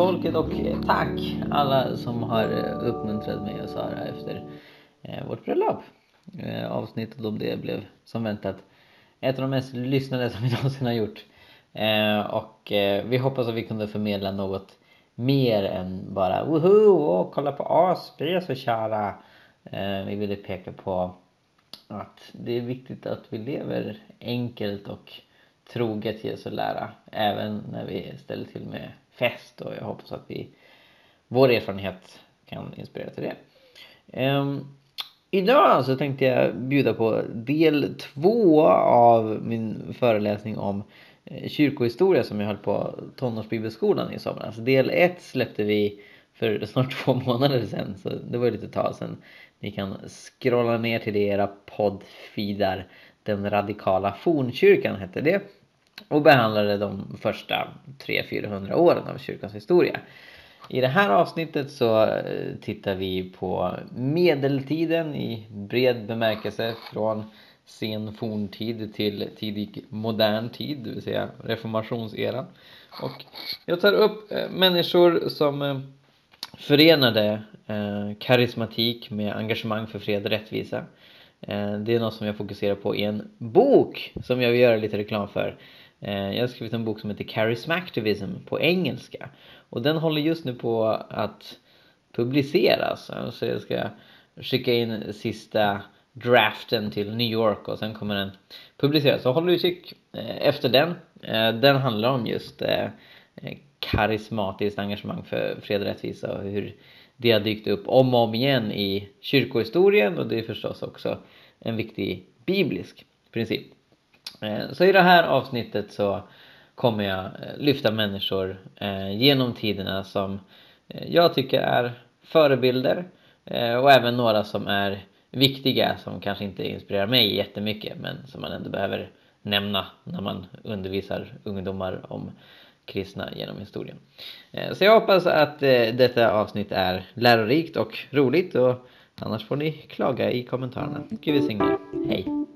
folket och eh, tack alla som har eh, uppmuntrat mig och Sara efter eh, vårt bröllop. Avsnittet om det blev som väntat ett av de mest lyssnade som vi någonsin har gjort. Och vi hoppas att vi kunde förmedla något mer än bara woho och kolla på oss, vi är så kära. Vi ville peka på att det är viktigt att vi lever enkelt och troget Jesu lära även när vi ställer till med fest och jag hoppas att vi vår erfarenhet kan inspirera till det. Um, idag så tänkte jag bjuda på del två av min föreläsning om eh, kyrkohistoria som jag höll på tonårsbibelskolan i somras. Del ett släppte vi för snart två månader sedan så det var lite tag sedan. Ni kan scrolla ner till det i era poddfeedar. Den radikala fornkyrkan hette det och behandlade de första 300-400 åren av kyrkans historia. I det här avsnittet så eh, tittar vi på medeltiden i bred bemärkelse från sen forntid till tidig modern tid, det vill säga reformationseran. Och jag tar upp eh, människor som eh, förenade karismatik med engagemang för fred och rättvisa. Det är något som jag fokuserar på i en bok som jag vill göra lite reklam för Eh, jag har skrivit en bok som heter Charismactivism på engelska. Och den håller just nu på att publiceras. Så jag ska skicka in sista draften till New York och sen kommer den publiceras. Så håll utkik eh, efter den. Eh, den handlar om just karismatiskt engagemang för fred och rättvisa och hur det har dykt upp om och om igen i kyrkohistorien och det är förstås också en viktig biblisk princip. Eh, så i det här avsnittet så kommer jag eh, lyfta människor eh, genom tiderna som jag tycker är förebilder och även några som är viktiga som kanske inte inspirerar mig jättemycket men som man ändå behöver nämna när man undervisar ungdomar om kristna genom historien. Så jag hoppas att detta avsnitt är lärorikt och roligt och annars får ni klaga i kommentarerna. Gud välsigne Hej!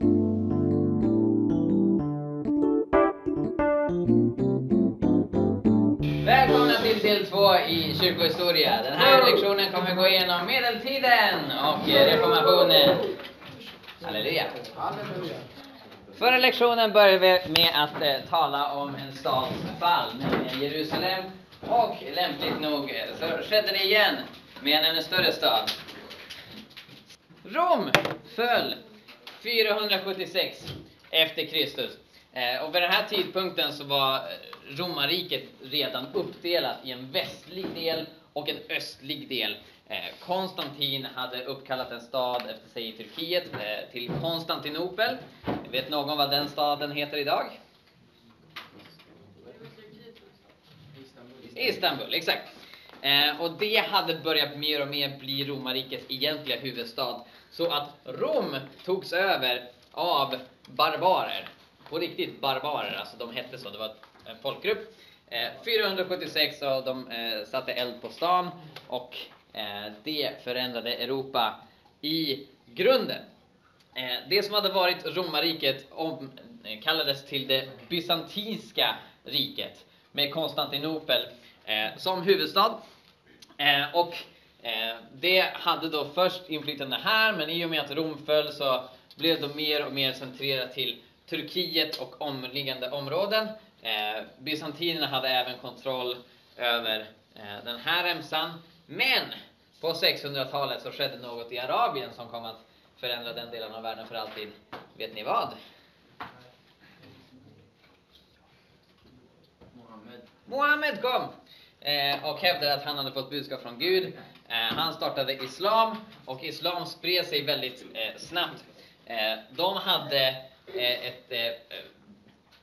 Kyrkohistoria. Den här lektionen kommer gå igenom medeltiden och reformationen. Halleluja. Förra lektionen började vi med att eh, tala om en stads fall, nämligen Jerusalem. Och lämpligt nog eh, så skedde det igen med en ännu större stad. Rom föll 476 efter Kristus. Eh, och vid den här tidpunkten så var eh, romarriket redan uppdelat i en västlig del och en östlig del. Eh, Konstantin hade uppkallat en stad efter sig i Turkiet till Konstantinopel. Vet någon vad den staden heter idag? Istanbul, exakt. Och det hade börjat mer och mer bli romarrikets egentliga huvudstad. Så att Rom togs över av barbarer. På riktigt barbarer, alltså de hette så. Det var en folkgrupp. Eh, 476 och de eh, satte eld på stan och eh, det förändrade Europa i grunden. Det som hade varit romarriket kallades till det bysantinska riket med Konstantinopel som huvudstad. Och det hade då först inflytande här, men i och med att Rom föll så blev det mer och mer centrerat till Turkiet och omliggande områden. Eh, bysantinerna hade även kontroll över eh, den här remsan. Men på 600-talet så skedde något i Arabien som kom att förändra den delen av världen för alltid. Vet ni vad? Mohammed. Mohammed kom eh, och hävdade att han hade fått budskap från Gud. Eh, han startade islam och islam spred sig väldigt eh, snabbt. Eh, de hade Eh, ett eh,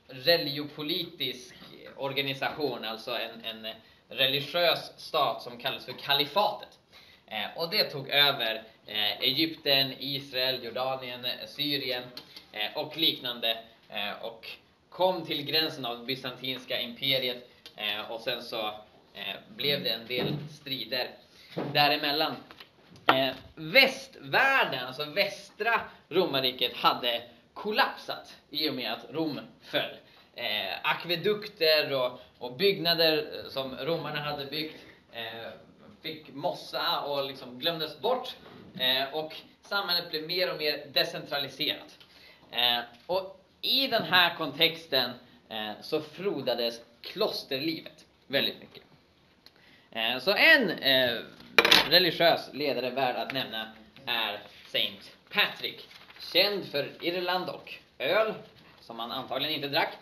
religiopolitisk organisation, alltså en, en religiös stat som kallas för kalifatet. Eh, och det tog över eh, Egypten, Israel, Jordanien, eh, Syrien eh, och liknande och kom till gränsen av bysantinska imperiet och sen så blev det en del strider däremellan. västvärlden, alltså västra romarriket, hade kollapsat i och med att Rom föll. eh, akvedukter och, och byggnader eh, som romarna hade byggt eh, fick mossa och liksom glömdes bort. Eh, och samhället blev mer och mer decentraliserat. Eh, och i den här kontexten eh, så frodades klosterlivet väldigt mycket. Eh, så en eh, religiös ledare värd att nämna är Saint Patrick. Känd för Irland och öl, som han antagligen inte drack.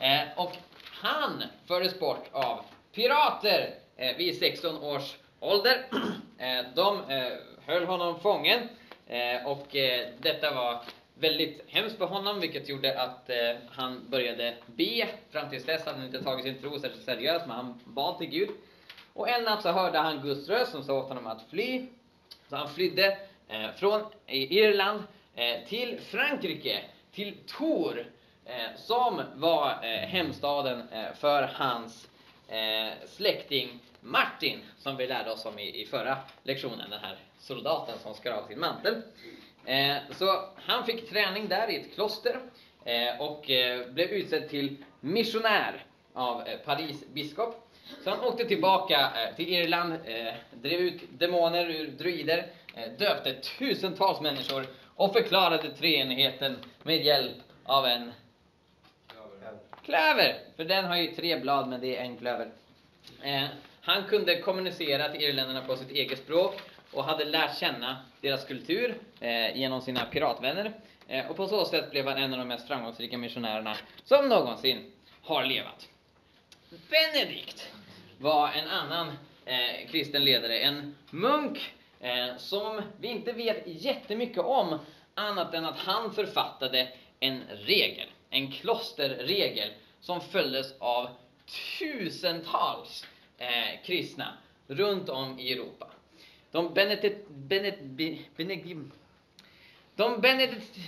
Eh, och han fördes bort av pirater eh, vid 16 års ålder. Eh, de eh, höll honom fången eh, och eh, detta var väldigt hemskt för honom, vilket gjorde att eh, han började be. Fram tills dess hade han inte tagit sin tro särskilt seriöst, men han bad till Gud. Och en natt så hörde han Guds röst som sa åt honom att fly. Så han flydde eh, från Irland Eh, till Frankrike, till Tours, eh, som var eh, hemstaden för hans släkting Martin, som vi lärde oss om i, förra lektionen, den här soldaten som skar av sin mantel. Så han fick träning där i ett kloster och blev utsedd till missionär av Paris biskop. Så han åkte tillbaka till Irland, drev ut demoner ur druider, döpte tusentals människor och förklarade treenigheten med hjälp av en klöver. För den har ju tre blad men det är en klöver. Han kunde kommunicera till irländarna på sitt eget språk och hade lärt känna deras kultur eh, genom sina piratvänner. Eh, och på så sätt blev han en av de mest framgångsrika missionärerna som någonsin har levat. Benedikt var en annan eh, kristen ledare, en munk eh, som vi inte vet jättemycket om annat än att han författade en regel, en klosterregel som följdes av tusentals eh, kristna runt om i Europa. De Benedikt, Benedikt, Benedikt, de Benedikt,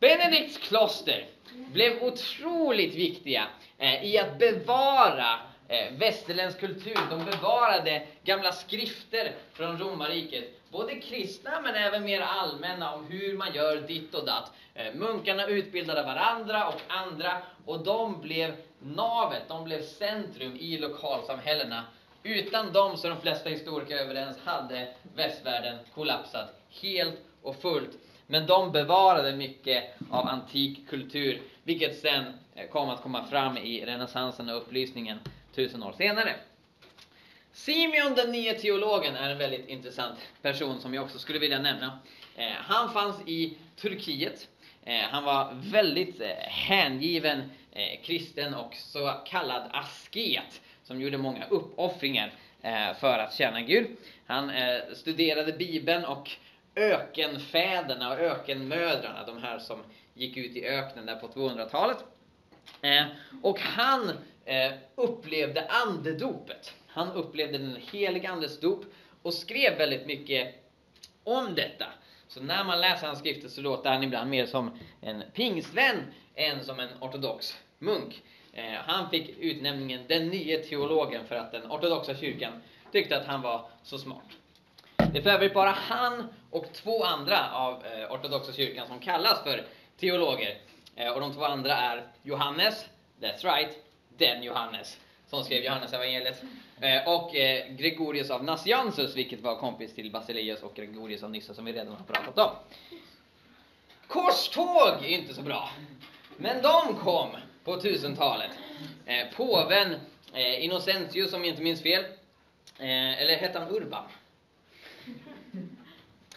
Benedikts kloster blev otroligt viktiga eh, i att bevara eh, västerländsk kultur. De bevarade gamla skrifter från romarriket. Både kristna men även mer allmänna om hur man gör ditt och datt. Eh, munkarna utbildade varandra och andra och de blev navet, de blev centrum i lokalsamhällena. Utan dem, så de flesta historiker överens, hade västvärlden kollapsat helt och fullt. Men de bevarade mycket av antik kultur, vilket sen eh, kom att komma fram i renässansen och upplysningen tusen år senare. Simeon den nya teologen är en väldigt intressant person som jag också skulle vilja nämna. Eh, han fanns i Turkiet. Eh, han var väldigt eh, hängiven kristen och så kallad asket som gjorde många uppoffringar för att tjäna Gud. Han studerade Bibeln och ökenfäderna och ökenmödrarna, de här som gick ut i öknen där på 200-talet. Och han Eh, upplevde andedopet. Han upplevde den heliga andes dop och skrev väldigt mycket om detta. Så när man läser hans skrifter så låter han ibland mer som en pingstvän än som en ortodox munk. Eh, han fick utnämningen den nya teologen för att den ortodoxa kyrkan tyckte att han var så smart. Det är för övrigt bara han och två andra av eh, ortodoxa kyrkan som kallas för teologer. Och de två andra är Johannes, that's right, den Johannes som skrev Johannes evangeliet eh, och eh, Gregorius av Nassiansus, vilket var kompis till Basileus och Gregorius av Nyssa som vi redan har pratat om. Korståg är inte så bra, men de kom på 1000-talet. Eh, påven eh, Innocentius, om jag inte minns fel, eh, eller hette han Urban?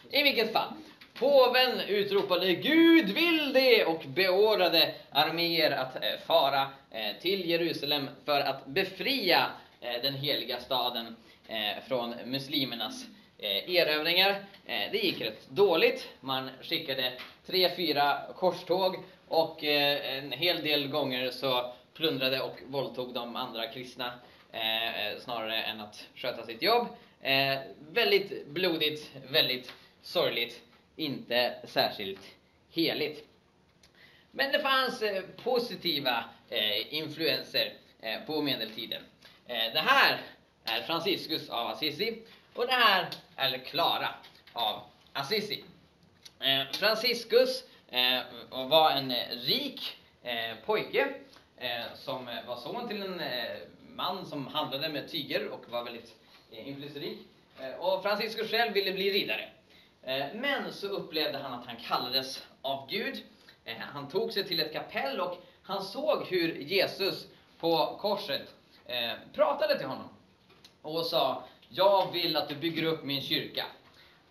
I vilket fall, påven utropade Gud vill det och beordrade arméer att eh, fara eh, till Jerusalem för att befria eh, den heliga staden från muslimernas erövringar. Det gick rätt dåligt. Man skickade tre, fyra korståg och en hel del gånger så plundrade och våldtog de andra kristna snarare än att sköta sitt jobb. Väldigt blodigt, väldigt sorgligt, inte särskilt heligt. Men det fanns eh, positiva eh, influenser eh, på medeltiden. Eh, det här är Franciscus av Assisi och det här är Klara av Assisi. Eh, Franciscus eh, var en rik eh, pojke eh, som var son till en eh, man som handlade med tyger och var väldigt eh, inflytelserik. Eh, och Franciscus själv ville bli riddare. Eh, men så upplevde han att han kallades av Gud. Eh, han tog sig till ett kapell och han såg hur Jesus på korset eh, pratade till honom och sa Jag vill att du bygger upp min kyrka.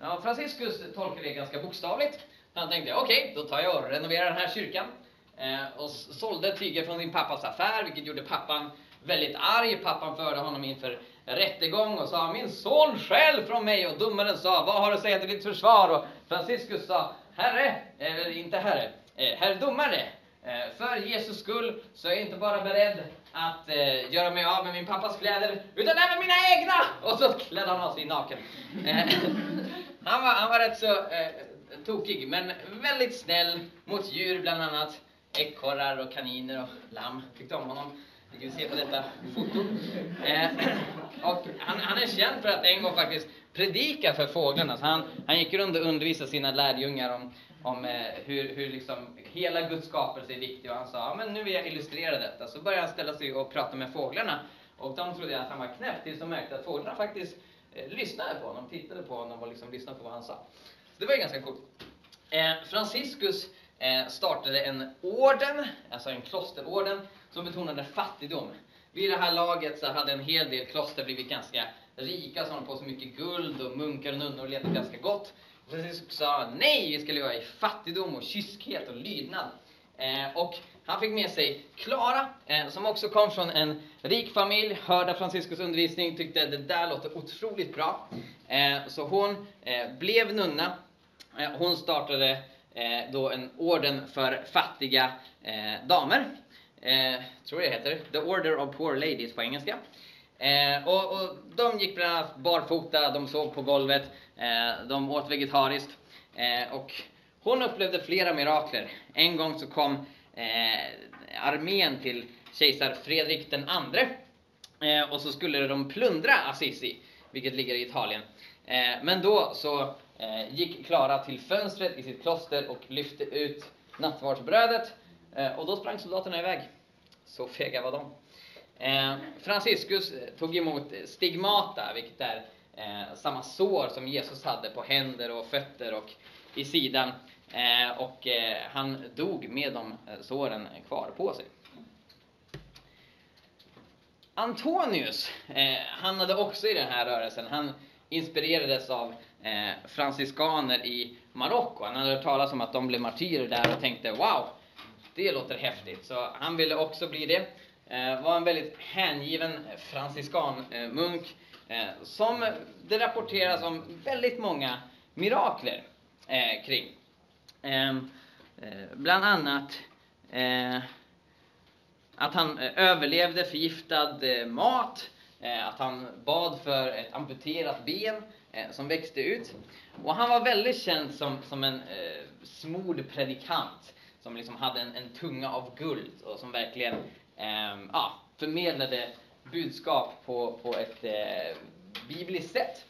Ja, Franciscus tolkade det ganska bokstavligt. Han tänkte okej, okay, då tar jag och renoverar den här kyrkan. Och sålde tyger från sin pappas affär, vilket gjorde pappan väldigt arg. Pappan förde honom inför rättegång och sa min son själv från mig och domaren sa vad har du att säga till ditt försvar? Och Franciscus sa herre, eller inte herre, eh, herr domare, eh, för Jesus skull så är jag inte bara beredd att eh, göra mig av med min pappas kläder, utan även mina egna! Och så klädde han av sig naken. Eh, han, var, han var rätt så eh, tokig, men väldigt snäll mot djur bland annat. Ekorrar och kaniner och lamm tyckte om honom. Vi kan se på detta foto. Eh, och han, han, är känd för att en gång faktiskt predika för fåglarna. Så han, han gick runt och undervisade sina lärjungar om, om eh, hur, hur liksom hela Guds skapelse är viktig. Och han sa, ja, men nu vill jag illustrera detta. Så började han ställa sig och prata med fåglarna. Och de trodde att han var knäpp tills de märkte att fåglarna faktiskt eh, lyssnade på honom, tittade på honom och liksom lyssnade på vad han sa. Så det var ju ganska coolt. Eh, Franciscus eh, startade en orden, alltså en klosterorden, som betonade fattigdom. Vid det här laget så hade en hel del kloster blivit ganska rika, som hade på sig mycket guld och munkar och nunnor levde ganska gott. Francisco sa nej, vi ska leva i fattigdom och kyskhet och lydnad. Eh, och han fick med sig Klara, eh, som också kom från en rik familj, hörde Franciscus undervisning, tyckte det där låter otroligt bra. Eh, så hon eh, blev nunna. Eh, hon startade eh, då en orden för fattiga eh, damer. Eh, tror det heter, The Order of Poor Ladies på engelska. Eh, och, och, de gick bland annat barfota, de sov på golvet, eh, de åt vegetariskt. och hon upplevde flera mirakler. En gång så kom eh, armén till kejsar Fredrik den andre eh, och så skulle de plundra Assisi, vilket ligger i Italien. Eh, men då så eh, gick Klara till fönstret i sitt kloster och lyfte ut nattvardsbrödet Eh, och då sprang soldaterna iväg. Så fega var de. Eh, Franciscus eh, tog emot eh, stigmata, vilket är samma sår som Jesus hade på händer och fötter och i sidan. Eh, och eh, han dog med de såren kvar på sig. Antonius, eh, han hade också i den här rörelsen, han inspirerades av eh, franciskaner i Marocko. Han hade hört talas om att de blev martyrer där och tänkte wow, det låter häftigt. Så han ville också bli det. Eh, var en väldigt hängiven franciskanmunk eh, eh, som det rapporteras om väldigt många mirakler eh, kring. Ehm, eh, bland annat eh, att han eh, överlevde förgiftad eh, mat, att han bad för ett amputerat ben som växte ut. Och han var väldigt känd som, som en eh, smord predikant som liksom hade en, en tunga av guld och som verkligen eh, ah, förmedlade budskap på, på ett eh, bibliskt sätt.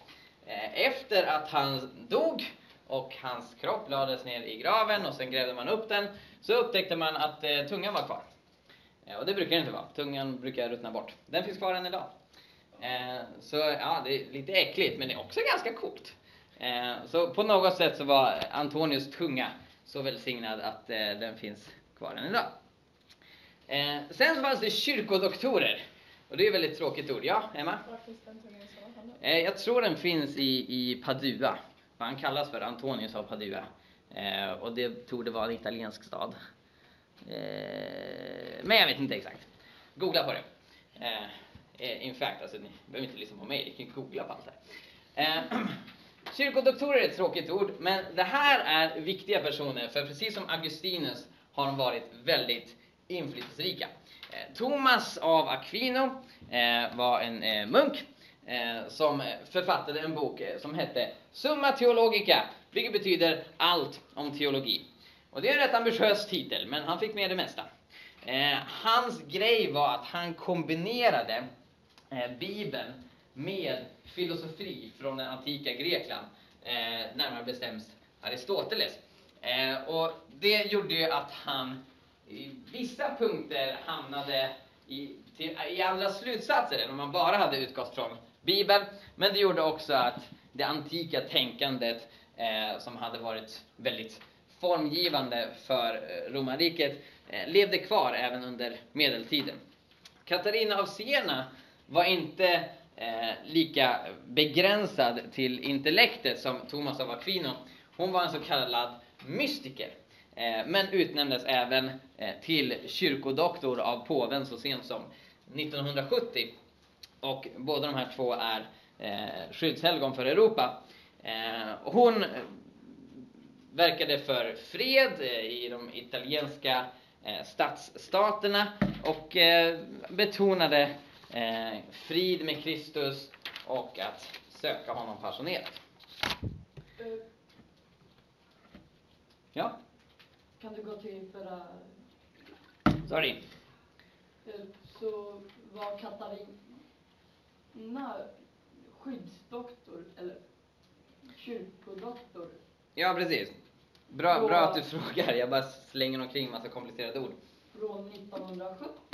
Eh, efter att han dog och hans kropp lades ner i graven och sen grävde man upp den. Så upptäckte man att eh, tungan var kvar. Eh, och det brukar den inte vara. Tungan brukar ruttna bort. Den finns kvar än idag. Eh, så ja, det är lite äckligt men det är också ganska coolt. Eh, så på något sätt så var Antonius tunga så välsignad att eh, den finns kvar än idag. Eh, sen så fanns det kyrkodoktorer. Och det är ett väldigt tråkigt ord. Ja, Emma? Var finns den eh, Jag tror den finns i, i Padua. Han kallas för Antonius av Padua. Eh, och det tror det vara en italiensk stad. Eh, men jag vet inte exakt. Googla på det. Eh, eh in fact, alltså, ni behöver inte lyssna på mig, ni kan googla på allt det här. Eh, Kyrkodoktorer är ett tråkigt ord, men det här är viktiga personer, för precis som Augustinus har de varit väldigt inflytelserika. Eh, Thomas av Aquino eh, var en eh, munk som författade en bok som hette Summa Theologica, vilket betyder allt om teologi. Och det är en rätt ambitiös titel, men han fick med det mesta. Hans grej var att han kombinerade Bibeln med filosofi från den antika Grekland, eh, närmare bestämt Aristoteles. Eh, och det gjorde ju att han i vissa punkter hamnade i, till, i andra slutsatser än om man bara hade utgått från Bibeln. Men det gjorde också att det antika tänkandet eh, som hade varit väldigt formgivande för eh, romarriket eh, levde kvar även under medeltiden. Katarina av Siena var inte eh, lika begränsad till intellektet som Thomas av Aquino. Hon var en så kallad mystiker, eh, men utnämndes även eh, till kyrkodoktor av påven så sent som 1970. Och båda de här två är eh, skyddshelgon för Europa. Eh, hon eh, verkade för fred eh, i de italienska stadsstaterna och betonade eh, frid med Kristus och att söka honom passionerat. Ja? Kan du gå till förra... Sorry. Så var Katarina skyddsdoktor, eller kyrkodoktor? Ja, precis. Bra, bra att du frågar. Jag bara slänger omkring massa komplicerade ord. Från 1970?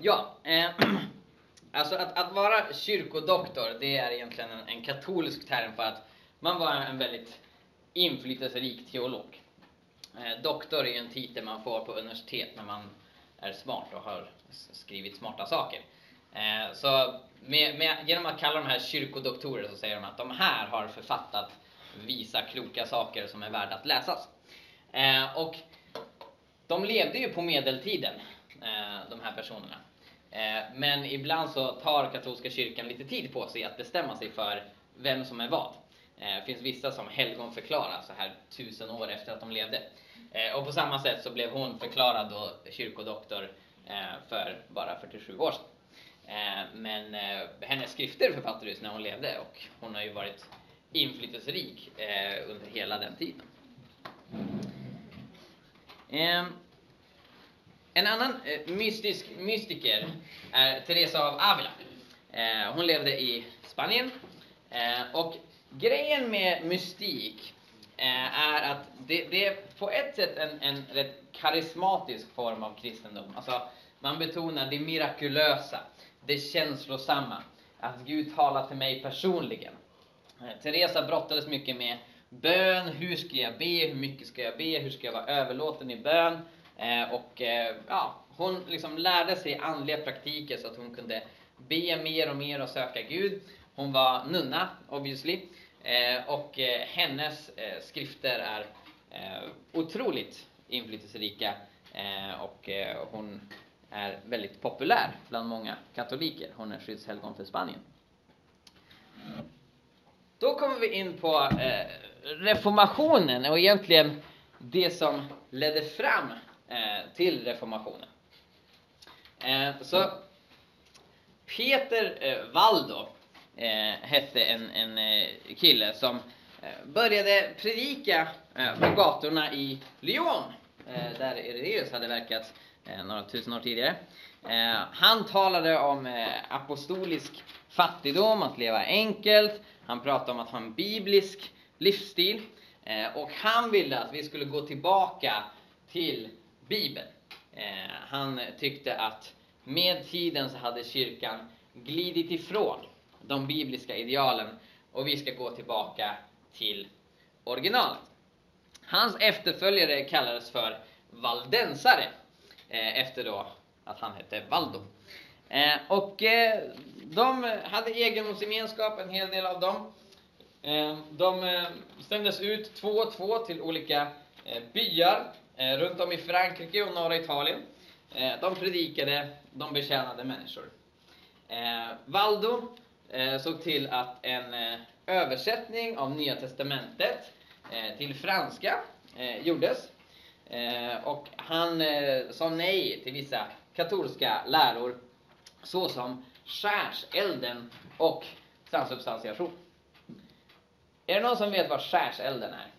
Ja, eh, alltså att, att vara kyrkodoktor, det är egentligen en, en, katolsk term för att man var en väldigt inflytelserik teolog. Eh, doktor är ju en titel man får på universitet när man är smart och har skrivit smarta saker. Eh, så med, med, genom att kalla de här kyrkodoktorer så säger de att de här har författat visa kloka saker som är värda att läsas. Eh, och de levde ju på medeltiden, eh, de här personerna. Eh, men ibland så tar katolska kyrkan lite tid på sig att bestämma sig för vem som är vad. Eh, det finns vissa som helgonförklaras så här tusen år efter att de levde. Eh, och på samma sätt så blev hon förklarad då kyrkodoktor för bara 47 år sedan. Men hennes skrifter författades när hon levde och hon har ju varit inflytelserik under hela den tiden. Ehm, en annan eh, mystisk mystiker är Teresa av Avila. Eh, hon levde i Spanien. Eh, och grejen med mystik eh, är att det, det, är på ett sätt en, en rätt karismatisk form av kristendom. Alltså, man betonar det mirakulösa, det känslosamma, att Gud talar till mig personligen. Eh, Teresa brottades mycket med bön, hur ska jag be, hur mycket ska jag be, hur ska jag vara överlåten i bön? Eh, och eh, ja, hon liksom lärde sig andliga praktiker så att hon kunde be mer och mer och söka Gud. Hon var nunna, obviously. Eh, och eh, hennes eh, skrifter är otroligt inflytelserika och hon är väldigt populär bland många katoliker. Hon är skyddshelgon för Spanien. Då kommer vi in på eh, reformationen och egentligen det som ledde fram Eh, till reformationen. Eh, så Peter eh, Valdo eh, hette en, en eh, kille som eh, började predika eh, på gatorna i Lyon där Irenaeus hade verkat några tusen år tidigare. Han talade om apostolisk fattigdom, att leva enkelt, han pratade om att ha en biblisk livsstil eh, och han ville att vi skulle gå tillbaka till Bibeln. Eh, han tyckte att med tiden så hade kyrkan glidit ifrån de bibliska idealen och vi ska gå tillbaka till originalet. Hans efterföljare kallades för valdensare eh, efter då att han hette Valdo. Eh, och eh, de hade egendomsgemenskap, en hel del av dem. Eh, de eh, sändes ut två och två till olika eh, byar Eh, runt om i Frankrike och norra Italien. Eh, de predikade, de betjänade människor. Eh, Valdo såg till att en översättning av Nya Testamentet till franska gjordes. Och han sa nej till vissa katolska läror såsom skärselden och transubstantiation. Är det någon som vet vad skärselden är?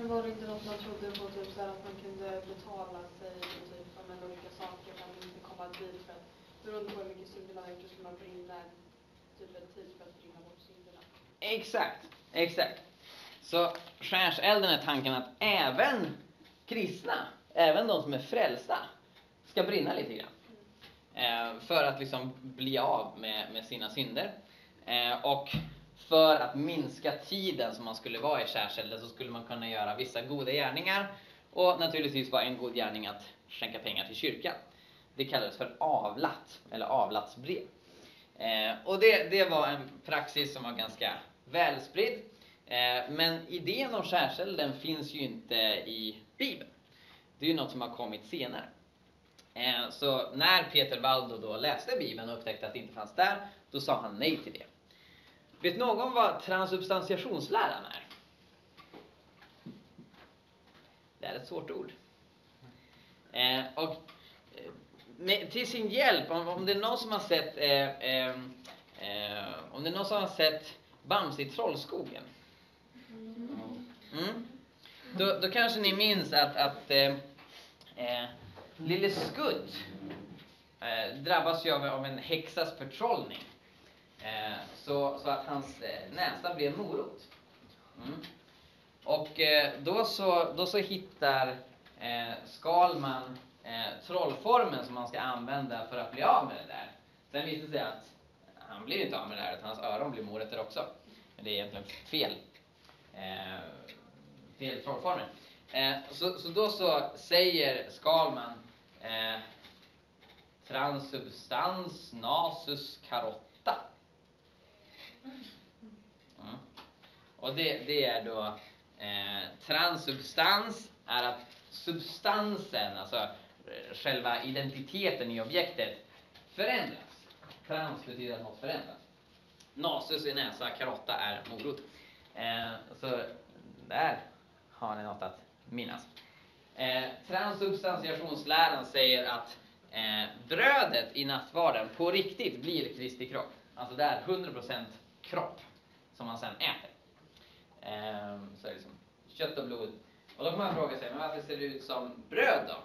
Men var det inte något man trodde på, typ så att man kunde betala sig typ, med olika saker för att inte komma dit för att beroende på hur mycket synder man har gjort så skulle man brinna typ en tid för att brinna bort synderna? Exakt, exakt. så skärselden är tanken att även kristna, även de som är frälsta, ska brinna lite grann. Eh, för att liksom bli av med, med sina synder. Eh, och för att minska tiden som man skulle vara i skärselden så skulle man kunna göra vissa goda gärningar. Och naturligtvis var en god gärning att skänka pengar till kyrkan. Det kallades för avlat, eller avlatsbrev. Eh, och det, det var en praxis som var ganska välspridd. Eh, men idén om skärselden finns ju inte i Bibeln. Det är ju något som har kommit senare. Eh, så när Peter Valdo då läste Bibeln och upptäckte att det inte fanns där, då sa han nej till det. Vet någon vad transubstantiationsläran är? Det är ett svårt ord. Eh, och eh, med, till sin hjälp, om, om det är någon som har sett eh, eh, eh, om det är någon som har sett Bamse i Trollskogen. Mm. Då, då kanske ni minns att, att eh, eh, Lille Skutt eh, drabbas ju av, av en häxas förtrollning. Eh, så, så att hans eh, näsa blev morot. Mm. Och eh, då, så, då så hittar eh, Skalman eh, trollformen som man ska använda för att bli av med det där. Sen visar det sig att han blir inte av med det där, utan hans öron blir morötter också. Men det är egentligen fel. Eh, fel trollformel. Eh, så, så då så säger Skalman eh, transubstans nasus carotta. Mm. Och det, det är då eh, transsubstans är att substansen, alltså eh, själva identiteten i objektet förändras. Trans betyder att något förändras. Nasus är näsa, karotta är morot. Eh, så där har ni något att minnas. Eh, transsubstantiationsläran säger att eh, brödet i nattvarden på riktigt blir Kristi kropp. Alltså det är 100% kropp som man sen äter. Ehm, så är det liksom kött och blod. Och då kan man fråga sig, men varför ser det ut som bröd då?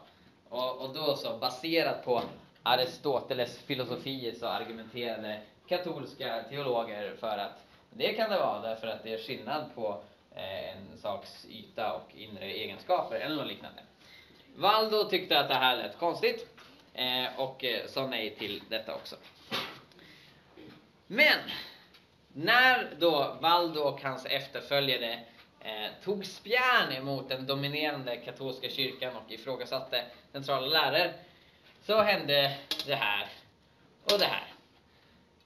Och, och då så baserat på Aristoteles filosofier så argumenterade katolska teologer för att det kan det vara därför att det är skillnad på eh, en saks yta och inre egenskaper eller något liknande. Valdo tyckte att det här lät konstigt eh, och eh, sa nej till detta också. Men när då Valdo och hans efterföljare eh, tog spjärn emot den dominerande katolska kyrkan och ifrågasatte centrala lärare så hände det här och det här.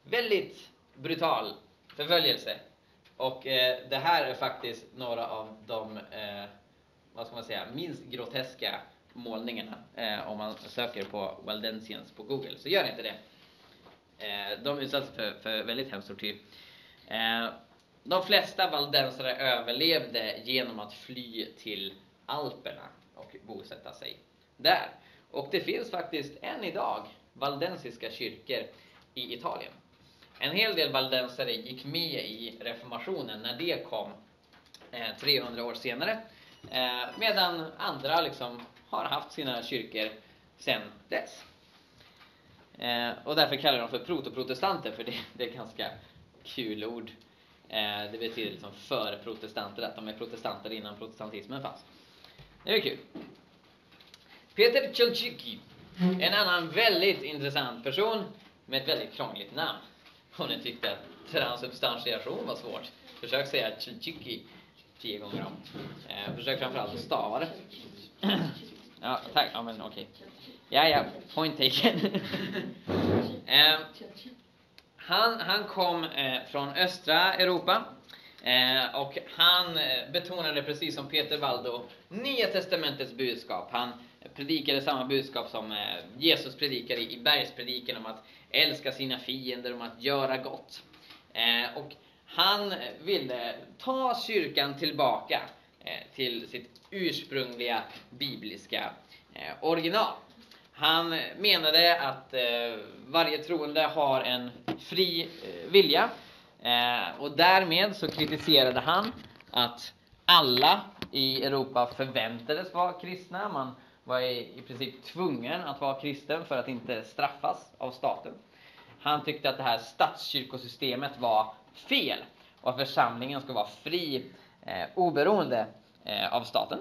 Väldigt brutal förföljelse. Och eh, det här är faktiskt några av de, eh, vad ska man säga, minst groteska målningarna eh, om man söker på Waldensians på Google. Så gör inte det. Eh, de utsattes för, för väldigt hemsk tortyr. Eh, de flesta valdensare överlevde genom att fly till Alperna och bosätta sig där. Och det finns faktiskt än idag valdensiska kyrkor i Italien. En hel del valdensare gick med i reformationen när det kom eh, 300 år senare. Eh, medan andra liksom har haft sina kyrkor sedan dess. Och därför kallar de för protoprotestanter för det, det är ganska kul ord. Eh, det betyder liksom för protestanter, att de är protestanter innan protestantismen fanns. Det är kul. Peter Chalchiki, en annan väldigt intressant person med ett väldigt krångligt namn. Om ni tyckte att transubstantiation var svårt, försök säga Chalchiki tio gånger om. Eh, försök framförallt att stava det. ja, tack. Ja, men okej. Okay. Ja, ja, point taken. eh, han, han kom eh, från östra Europa eh, och han eh, betonade precis som Peter Waldo Nya Testamentets budskap. Han predikade samma budskap som eh, Jesus predikade i bergspredikan om att älska sina fiender, om att göra gott. Eh, och han ville ta kyrkan tillbaka eh, till sitt ursprungliga bibliska eh, original. Han menade att eh, varje troende har en fri eh, vilja eh, och därmed så kritiserade han att alla i Europa förväntades vara kristna. Man var i, i princip tvungen att vara kristen för att inte straffas av staten. Han tyckte att det här statskyrkosystemet var fel och att församlingen ska vara fri eh, oberoende eh, av staten.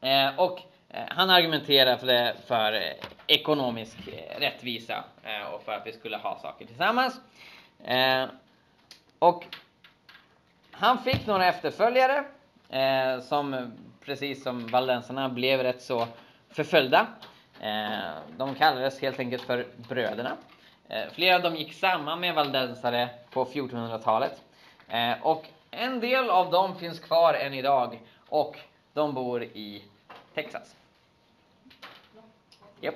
Eh, och Eh, han argumenterar för, det, för eh, ekonomisk eh, rättvisa och för att vi skulle ha saker tillsammans. Och han fick några efterföljare som precis som valdensarna blev rätt så förföljda. De kallades helt enkelt för bröderna. Flera av dem gick samman med valdensare på 1400-talet. Och en del av dem finns kvar än idag och de bor i Texas. Yep.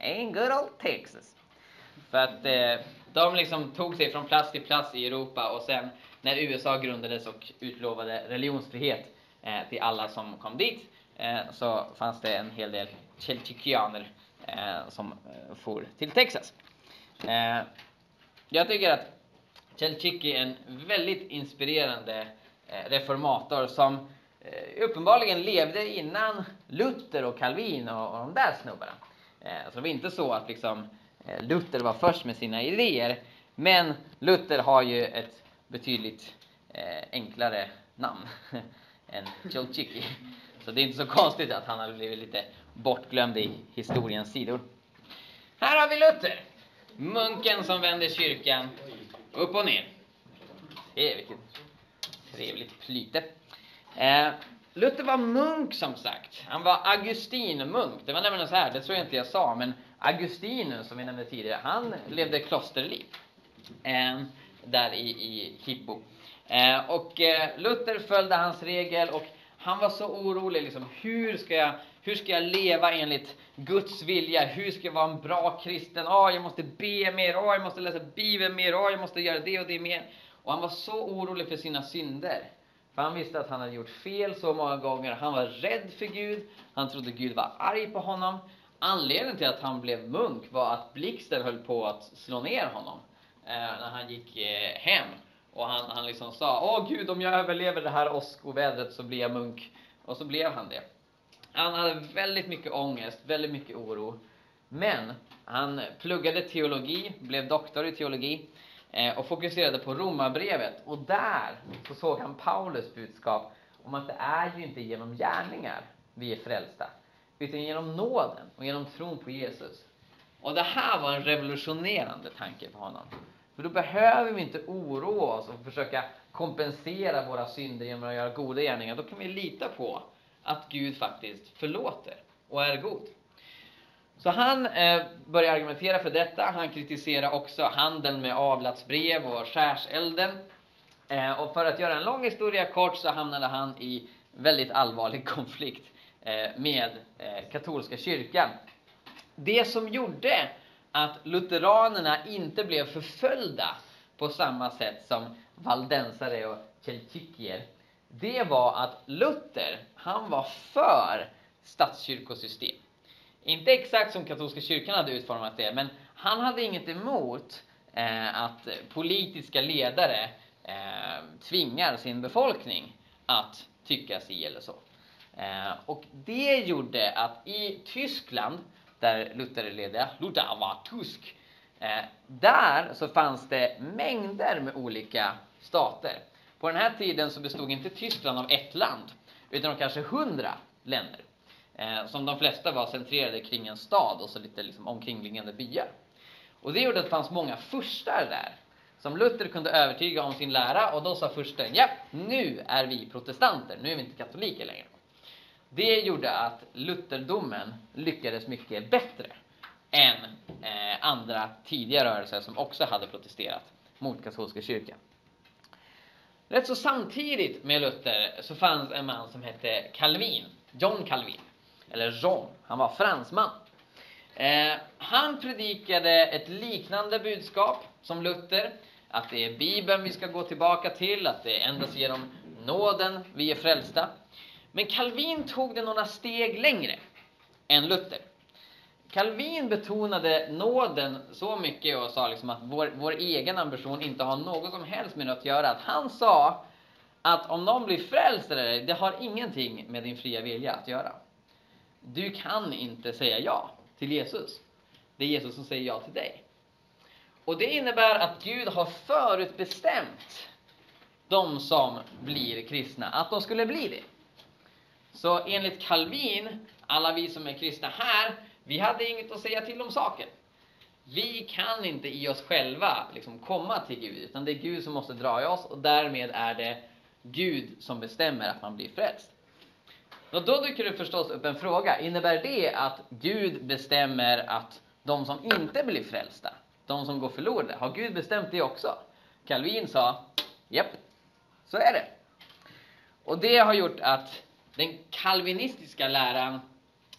In good old Texas. För att eh, de liksom tog sig från plats till plats i Europa och sen när USA grundades och utlovade religionsfrihet eh, till alla som kom dit eh, så fanns det en hel del chelchikianer eh, som eh, for till Texas. Eh, jag tycker att Chelchiki är en väldigt inspirerande reformator som Eh, uppenbarligen levde innan Luther och Calvin och, och de där snubbarna. Eh, så det var inte så att liksom eh, Luther var först med sina idéer. Men Luther har ju ett betydligt eh, enklare namn än Chelchiki. Så det är inte så konstigt att han har blivit lite bortglömd i historiens sidor. Här har vi Luther. Munken som vänder kyrkan upp och ner. Se vilket trevligt plyte. Eh, Luther var munk som sagt. Han var Augustinmunk. Det var nämligen så här, det tror jag inte jag sa, men Augustinus som vi nämnde tidigare, han levde klosterliv. Eh, där i, i Hippo. Eh, och eh, Luther följde hans regel och han var så orolig liksom, hur ska jag, hur ska jag leva enligt Guds vilja? Hur ska jag vara en bra kristen? Åh, jag måste be mer, åh, jag måste läsa Bibeln mer, åh, jag måste göra det och det mer. Och han var så orolig för sina synder. För han visste att han hade gjort fel så många gånger. Han var rädd för Gud. Han trodde Gud var arg på honom. Anledningen till att han blev munk var att blixten höll på att slå ner honom eh, när han gick eh, hem. Och han, han liksom sa, åh Gud om jag överlever det här åskovädret så blir jag munk. Och så blev han det. Han hade väldigt mycket ångest, väldigt mycket oro. Men han pluggade teologi, blev doktor i teologi Eh, och fokuserade på romarbrevet. Och där så såg han Paulus budskap om att det är ju inte genom gärningar vi är frälsta, utan genom nåden och genom tron på Jesus. Och det här var en revolutionerande tanke för honom. För då behöver vi inte oroa oss och försöka kompensera våra synder genom att göra goda gärningar. Då kan vi lita på att Gud faktiskt förlåter och är god. Så han eh, börjar argumentera för detta. Han kritiserar också handeln med avlatsbrev och skärselden. Eh, och för att göra en lång historia kort så hamnade han i väldigt allvarlig konflikt eh, med eh, katolska kyrkan. Det som gjorde att lutheranerna inte blev förföljda på samma sätt som valdensare och keltikier, det var att Luther, han var för statskyrkosystem. Inte exakt som katolska kyrkan hade utformat det, men han hade inget emot eh, att politiska ledare eh, tvingar sin befolkning att tycka si eller så. Eh, och det gjorde att i Tyskland där Luther ledde, Luther var tysk. Eh, där så fanns det mängder med olika stater. På den här tiden så bestod inte Tyskland av ett land, utan av kanske hundra länder. Eh, som de flesta var centrerade kring en stad och så lite liksom omkringliggande byar. Och det gjorde att det fanns många furstar där, som Luther kunde övertyga om sin lära och då sa fursten, ja, nu är vi protestanter, nu är vi inte katoliker längre. Det gjorde att lutherdomen lyckades mycket bättre än eh, andra tidiga rörelser som också hade protesterat mot katolska kyrkan. Rätt så samtidigt med Luther så fanns en man som hette Calvin, John Calvin, eller Jean, han var fransman. Eh, han predikade ett liknande budskap som Luther, att det är Bibeln vi ska gå tillbaka till, att det är endast genom nåden vi är frälsta. Men Calvin tog det några steg längre än Luther. Calvin betonade nåden så mycket och sa liksom att vår, vår egen ambition inte har något som helst med det att göra. Att han sa att om någon blir frälst eller det har ingenting med din fria vilja att göra. Du kan inte säga ja till Jesus. Det är Jesus som säger ja till dig. Och det innebär att Gud har förutbestämt de som blir kristna att de skulle bli det. Så enligt Calvin, alla vi som är kristna här, vi hade inget att säga till om saken. Vi kan inte i oss själva liksom komma till Gud, utan det är Gud som måste dra i oss och därmed är det Gud som bestämmer att man blir frälst. Och då dyker det förstås upp en fråga. Innebär det att Gud bestämmer att de som inte blir frälsta, de som går förlorade, har Gud bestämt det också? Calvin sa, japp, så är det. Och det har gjort att den kalvinistiska läran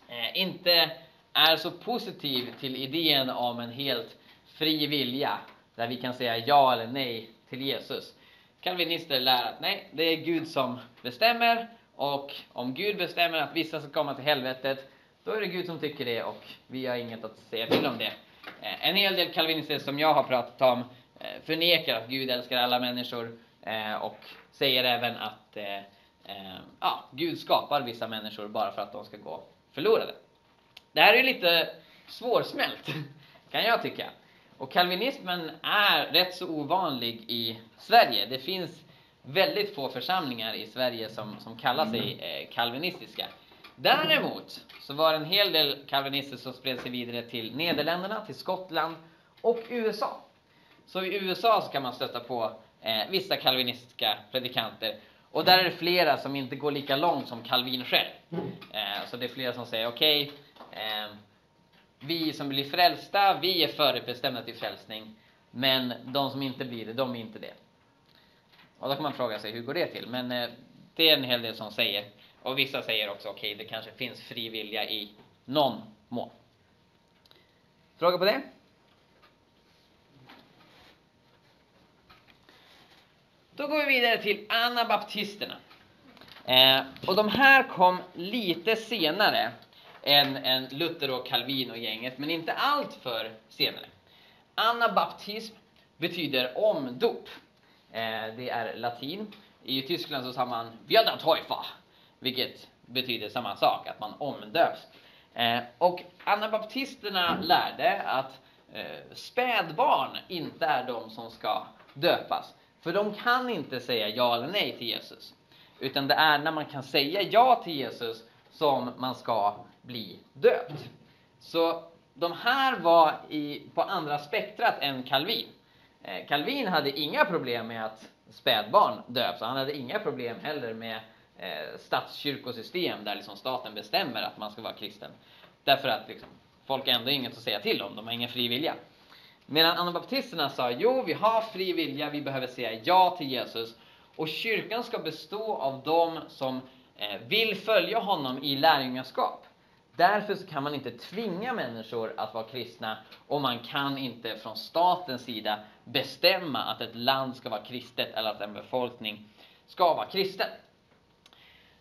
eh, inte är så positiv till idén om en helt fri vilja, där vi kan säga ja eller nej till Jesus. Kalvinister lär att nej, det är Gud som bestämmer och om Gud bestämmer att vissa ska komma till helvetet, då är det Gud som tycker det och vi har inget att säga till om det. Eh, en hel del kalvinister som jag har pratat om eh, förnekar att Gud älskar alla människor eh, och säger även att ja, Gud skapar vissa människor bara för att de ska gå förlorade. Det här är lite svårsmält, kan jag tycka. Och kalvinismen är rätt så ovanlig i Sverige. Det finns väldigt få församlingar i Sverige som, som kallar sig eh, kalvinistiska. Däremot så var det en hel del kalvinister som spred sig vidare till Nederländerna, till Skottland och USA. Så i USA så kan man stöta på eh, vissa kalvinistiska predikanter och där är det flera som inte går lika långt som Calvin själv. Eh, så det är flera som säger okej, okay, eh, vi som blir frälsta, vi är förutbestämda till frälsning. Men de som inte blir det, de är inte det. Och då kan man fråga sig, hur går det till? Men eh, det är en hel del som säger. Och vissa säger också, okej, okay, det kanske finns fri vilja i någon mån. Fråga på det? Då går vi vidare till anabaptisterna. Eh, och de här kom lite senare än, än Luther och Calvin och gänget, men inte allt för senare. Anabaptism betyder omdop. Eh, det är latin. I Tyskland så sa man Via Teufa, vilket betyder samma sak, att man omdöps. Eh, och anabaptisterna lärde att eh, spädbarn inte är de som ska döpas. För de kan inte säga ja eller nej till Jesus. Utan det är när man kan säga ja till Jesus som man ska bli döpt. Så de här var i, på andra spektrat än Calvin. Eh, Calvin hade inga problem med att spädbarn döps, han hade inga problem heller med eh, statskyrkosystem där liksom staten bestämmer att man ska vara kristen. Därför att liksom, folk har ändå inget att säga till om, de har ingen fri vilja. Medan anabaptisterna sa, jo vi har fri vilja, vi behöver säga ja till Jesus. Och kyrkan ska bestå av dem som eh, vill följa honom i lärjungaskap. Därför så kan man inte tvinga människor att vara kristna och man kan inte från statens sida bestämma att ett land ska vara kristet eller att en befolkning ska vara kristen.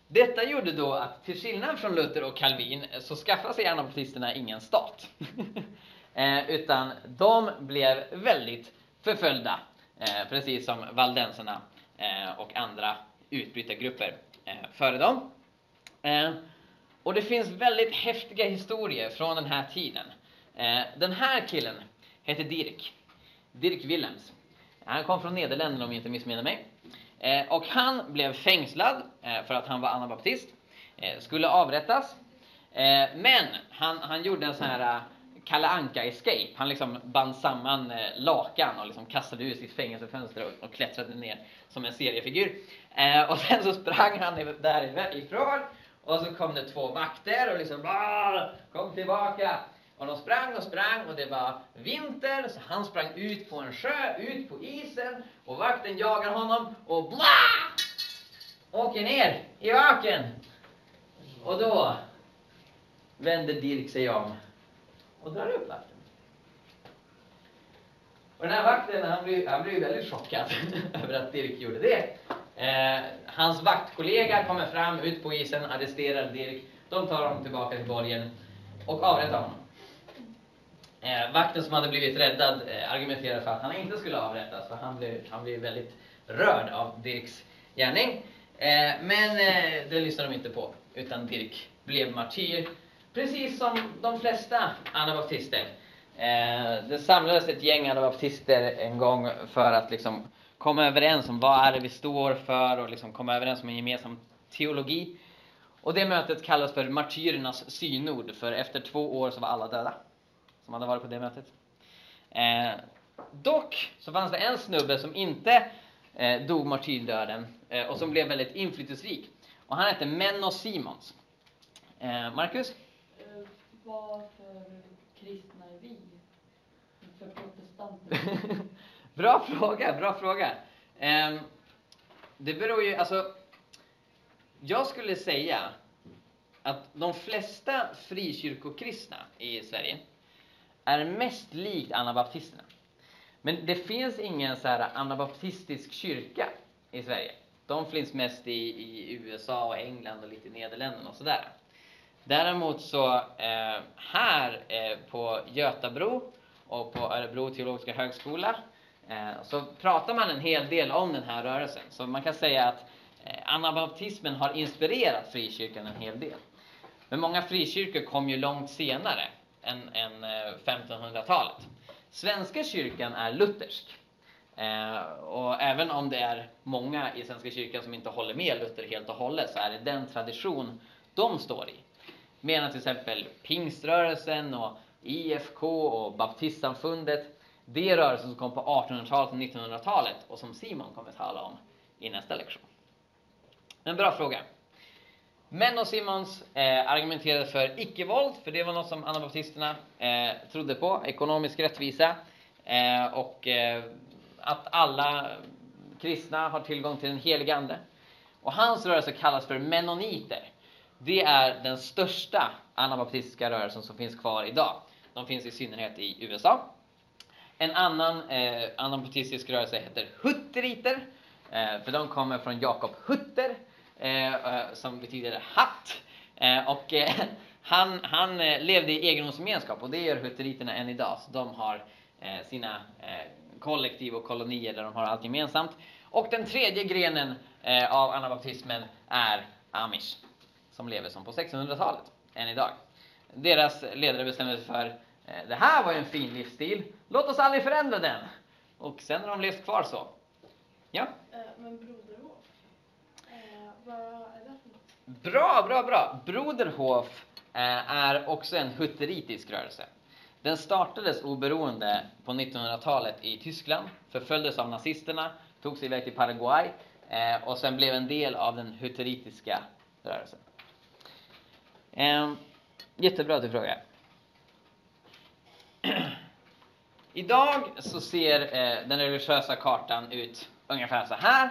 Detta gjorde då att till skillnad från Luther och Calvin så skaffade sig anabaptisterna ingen stat. eh, utan de blev väldigt förföljda, eh, precis som valdenserna eh, och andra utbrytargrupper eh, före dem. Eh, och det finns väldigt häftiga historier från den här tiden. Eh, den här killen heter Dirk. Dirk Willems. Han kom från Nederländerna om jag inte missminner mig. Eh, och han blev fängslad eh, för att han var anabaptist. Eh, skulle avrättas. Eh, men han, han gjorde en sån här eh, Kalle Anka escape. Han liksom band samman lakan och liksom kastade ut sitt fängelsefönster och, och klättrade ner som en seriefigur. Och sen så sprang han därifrån och så kom det två vakter och liksom kom tillbaka. Och de sprang och sprang och det var vinter så han sprang ut på en sjö, ut på isen och vakten jagar honom och bla! Åker ner i öken. Och då vänder Dirk sig om och drar upp vakten. Och den här vakten han blir, han blir väldigt chockad över att Dirk gjorde det. Eh, hans vaktkollega kommer fram ut på isen, arresterar Dirk. De tar honom tillbaka till borgen och avrättar honom. Eh, vakten som hade blivit räddad eh, argumenterade för att han inte skulle avrättas, för han blev, han blev väldigt rörd av Dirks gärning. Eh, men eh, det lyssnade de inte på, utan Dirk blev martyr, precis som de flesta anabaptister. Eh, det samlades ett gäng anabaptister en gång för att liksom komma överens om vad är det vi står för och liksom komma överens om en gemensam teologi. Och det mötet kallas för martyrernas synod, för efter två år så var alla döda som hade varit på det mötet. Eh, dock så fanns det en snubbe som inte eh, dog martyrdöden eh, och som blev väldigt inflytelserik. Och han hette Menno Simons. Eh, Marcus? Eh, vad för kristna är vi? För protestanter? bra fråga, bra fråga. Eh, det beror ju, alltså, jag skulle säga att de flesta frikyrkokristna i Sverige är mest likt anabaptisterna. Men det finns ingen så här anabaptistisk kyrka i Sverige. De finns mest i, i USA och England och lite i Nederländerna och sådär. Däremot så eh, här eh, på Götabro och på Örebro teologiska högskola eh, så pratar man en hel del om den här rörelsen. Så man kan säga att eh, anabaptismen har inspirerat frikyrkan en hel del. Men många frikyrkor kom ju långt senare än, än eh, 1500-talet. Svenska kyrkan är luthersk. Eh, och även om det är många i Svenska kyrkan som inte håller med Luther helt och hållet så är det den tradition de står i. Medan till exempel pingströrelsen och IFK och baptistsamfundet, det är rörelser som kom på 1800-talet och 1900-talet och som Simon kommer att tala om i nästa lektion. En bra fråga. Men och Simons eh, argumenterade för icke-våld, för det var något som anabaptisterna eh, trodde på, ekonomisk rättvisa eh, och eh, att alla kristna har tillgång till den helige Ande. Och hans rörelse kallas för menoniter. Det är den största anabaptistiska rörelsen som finns kvar idag. De finns i synnerhet i USA. En annan eh, anabaptistisk rörelse heter hutteriter, eh, för de kommer från Jakob Hutter Eh, eh, som betyder hatt. Eh, och han, han levde i egendomsgemenskap och det gör hutteriterna än idag. Så de har sina kollektiv och kolonier där de har allt gemensamt. Och den tredje grenen av anabaptismen är amish som lever som på 1600-talet än idag. Deras ledare bestämde sig för det här var ju en fin livsstil, låt oss aldrig förändra den. Och sen har de levt kvar så. Ja? Men broder, Vad är det för något? Bra, bra, bra! Broderhof eh, är också en hutteritisk rörelse. Den startades oberoende på 1900-talet i Tyskland, förföljdes av nazisterna, tog sig iväg till Paraguay eh, och sen blev en del av den hutteritiska rörelsen. Ehm, jättebra att du frågar. Idag så ser eh, den religiösa kartan ut ungefär så här.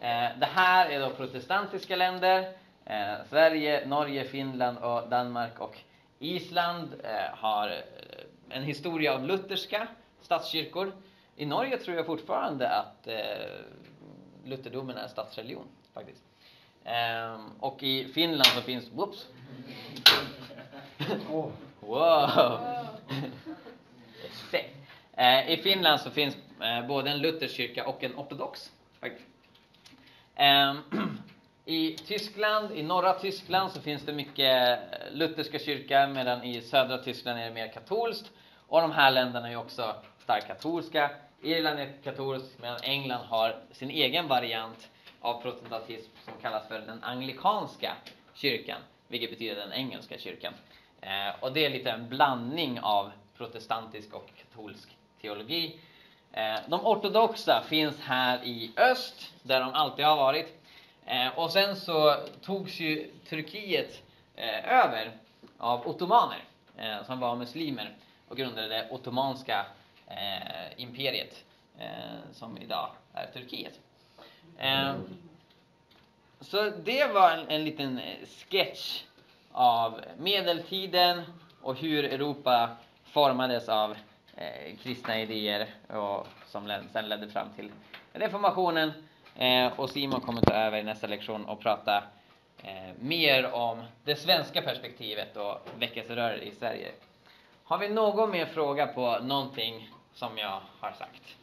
Eh, det här är då protestantiska länder. Eh, Sverige, Norge, Finland och Danmark och Island eh, har en historia av lutherska statskyrkor. I Norge tror jag fortfarande att lutherdomen är statsreligion faktiskt. Och i Finland så finns, whoops. Wow! I Finland så finns både en luthersk kyrka och en ortodox. Faktiskt. Ehm, I Tyskland, i norra Tyskland så finns det mycket eh, lutherska kyrkor medan i södra Tyskland är det mer katolskt. Och de här länderna är också starkt katolska. Irland är katolskt medan England har sin egen variant av protestantism som kallas för den anglikanska kyrkan, vilket betyder den engelska kyrkan. Eh, och det är lite en blandning av protestantisk och katolsk teologi. Eh, de ortodoxa finns här i öst, där de alltid har varit. Eh, och sen så togs ju Turkiet eh, över av ottomaner, som var muslimer och grundade det ottomanska imperiet, som idag är Turkiet. Så det var en, en liten sketch av medeltiden och hur Europa formades av eh, kristna idéer och som sen ledde fram till reformationen. Eh, och Simon kommer ta över i nästa lektion och prata eh, mer om det svenska perspektivet och väckelserörelser i Sverige. Har vi någon mer fråga på någonting som jag har sagt?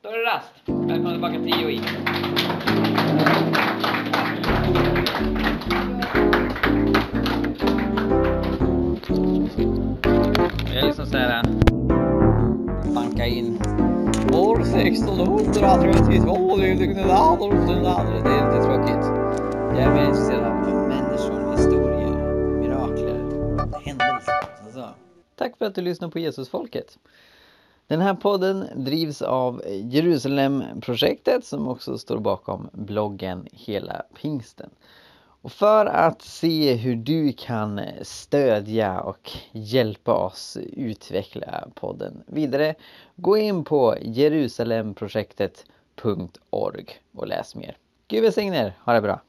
Då är det rast. Välkomna tillbaka till IOI. Jag liksom såhär äh, banka in år 1632, det är lite Det är lite tråkigt. Jag är mer intresserad av människor, historier, mirakler, händelser. Så. Tack för att du lyssnar på Jesusfolket. Den här podden drivs av Jerusalemprojektet som också står bakom bloggen Hela Pingsten. Och för att se hur du kan stödja och hjälpa oss utveckla podden vidare, gå in på jerusalemprojektet.org och läs mer. Gud välsigne er, ha det bra!